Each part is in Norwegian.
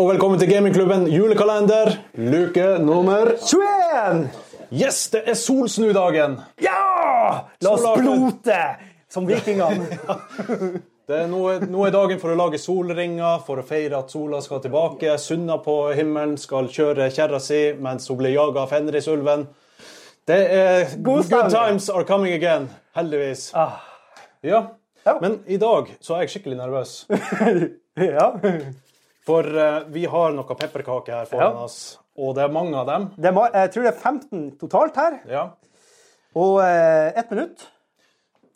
og velkommen til gamingklubben julekalender, luke nummer 21! Yes, det er solsnudagen! Ja! La oss blote som vikingene. Det er nå, nå er dagen for å lage solringer, for å feire at sola skal tilbake. Sunna på himmelen skal kjøre kjerra si mens hun blir jaga av Fenrisulven. Det er God good times are coming again, heldigvis. Ah. Ja. Men i dag så er jeg skikkelig nervøs. Ja. For uh, vi har noe pepperkaker her foran Ja. oss, og det er mange av dem. Det må, jeg tror det er 15 totalt her, Ja. og uh, ett minutt.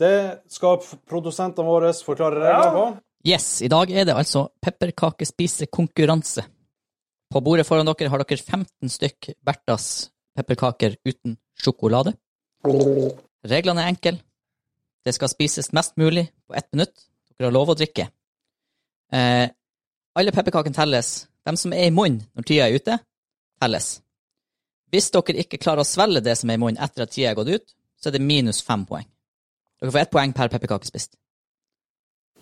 Det skal produsentene våre forklare reglene Ja. på. Yes, i dag er det altså pepperkakespisekonkurranse. På bordet foran dere har dere 15 stykk Berthas pepperkaker uten sjokolade. Reglene er enkle. Det skal spises mest mulig på ett minutt. Dere har lov å drikke. Eh, alle pepperkakene telles. De som er i munnen når tida er ute, telles. Hvis dere ikke klarer å svelge det som er i munnen etter at tida er gått ut, så er det minus fem poeng. Dere får ett poeng per pepperkake spist.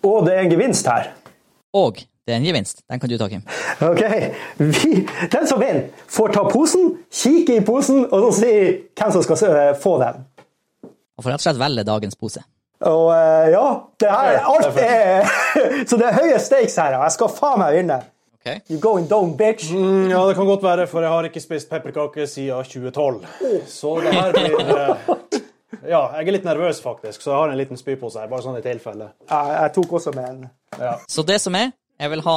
Og det er en gevinst her. Og det er en gevinst. Den kan du ta, Kim. Ok, Vi, Den som vinner, får ta posen, kikke i posen og så si hvem som skal få den. Og får rett og slett velge dagens pose. Og eh, ja, det her, alt er Så det er høye stakes her, og jeg skal faen meg vinne. Okay. You going down, bitch. Mm, Ja, det kan godt være, for jeg har ikke spist pepperkaker siden 2012. Så det her blir eh, Ja, jeg er litt nervøs, faktisk, så jeg har en liten spypose her, bare sånn i tilfelle. Jeg, jeg tok også med en. Ja. Så det som er, jeg vil ha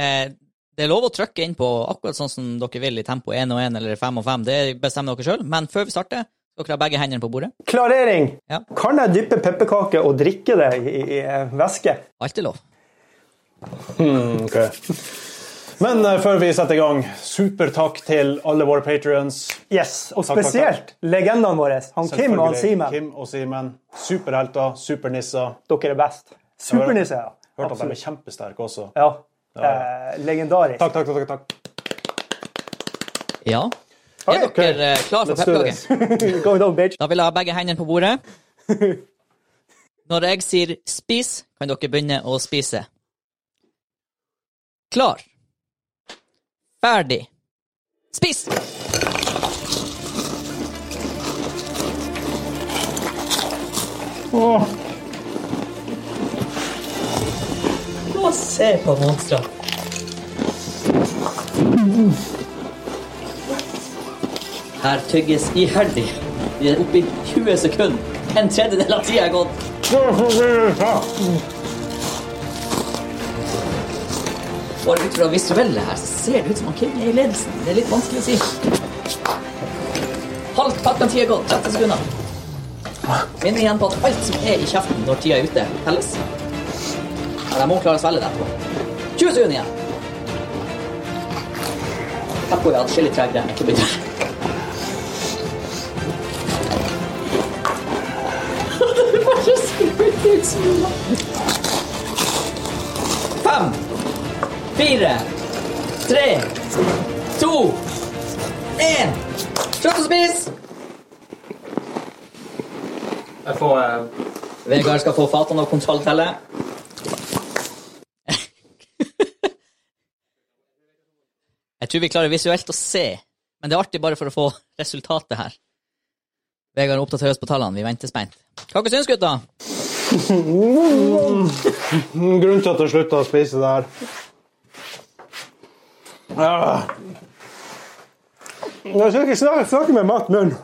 eh, Det er lov å trykke inn på akkurat sånn som dere vil i tempo 1 og 1 eller 5 og 5. Det bestemmer dere sjøl. Men før vi starter, dere har begge hendene på bordet. Klarering. Ja. Kan jeg dyppe pepperkake og drikke det i, i, i væske? Alt er lov. Ok. Men eh, før vi setter i gang, supertakk til alle våre patrions. Yes, og Takk, takk, spesielt legendene våre. Han Kim og han Simen. Kim og Simen. Superhelter, supernisser. Dere er best. Supernisse, ja. Hørte at de er kjempesterke også. Ja. Eh, legendarisk. Takk, takk, takk. takk. Ja. Er dere eh, klar for bitch. Da vil jeg ha begge hendene på bordet. Når jeg sier 'spis', kan dere begynne å spise. Klar. Ferdig. Spis! Å, se på monstre. Her tygges iherdig. Vi er oppe i 20 sekunder. En tredjedel av tida er gått. Bare ut fra visuelle her, så ser det ut som han Kim er i ledelsen. Det er litt vanskelig å si. Halvt pakka tida er gått. 30 sekunder. Minn igjen på at alt som er i kjeften når tida er ute, telles. Ja, jeg må klare å svelge det etterpå. 20 sekunder igjen. Tempoet er atskillig tregere enn ikke begynner. Fire, tre, to, én. Slutt å spise! Jeg får eh, Vegard skal få fatene og kontrolltelle. Jeg tror vi klarer visuelt å se, men det er artig bare for å få resultatet her. Vegard oppdaterer oss på tallene. Vi venter spent. Hva dere syns gutta? Grunnen til at jeg slutta å spise det her. Jeg skal ikke snakke, snakke med matt munn.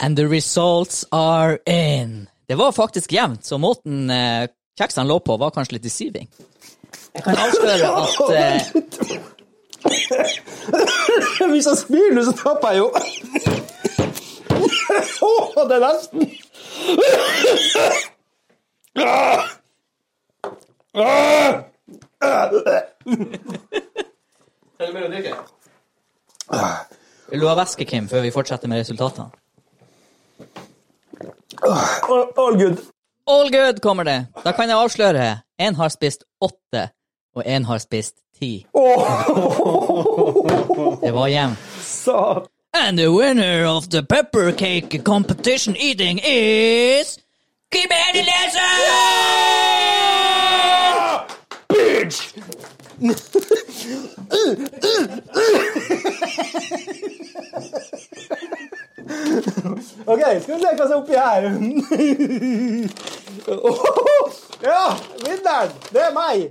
And the results are in. Det var faktisk jevnt, så måten eh, kjeksene lå på, var kanskje litt deceiving. Jeg kan avsløre at eh, Hvis jeg spyr nå, så tapper jeg jo. Å, det er nesten. Er det mer å drikke? Vil du ha væske, Kim, før vi fortsetter med resultatene? All, all good. All good kommer det. Da kan jeg avsløre. Én har spist åtte, og én har spist ti. Det var jevnt. And the winner of the pepper cake competition eating is Kim Henelesen! Bitch! OK, skal vi som er oppi her. ja, vinneren! Det er meg.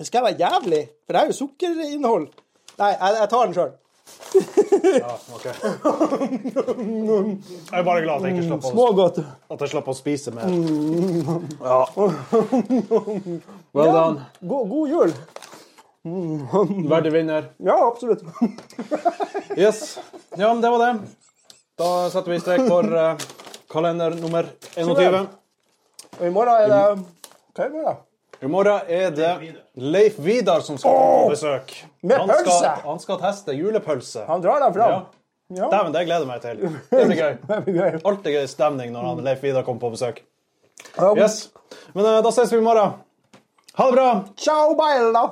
Skal jeg være jævlig, for det er jo sukkerinnhold. Nei, jeg, jeg tar den sjøl. ja, OK. Jeg er bare glad at jeg ikke slapp å, at jeg slapp å spise mer. Mm. Ja. Well done. God, god jul. Verdig vinner. Ja, absolutt. Yes. Ja, men det var det. Da setter vi strek for uh, kalender nummer 21. Og i morgen er det Hva er det i morgen? I morgen er det Leif Vidar som skal oh! på besøk. Med Han pølse! skal, han skal teste julepølse. Han drar den fram. Ja. Ja. Dæven, det gleder jeg meg til. Det blir gøy. Det blir gøy. Alltid gøy stemning når han Leif Vidar kommer på besøk. Yes. Men uh, da ses vi i morgen. Ha det bra! Ciao, baila!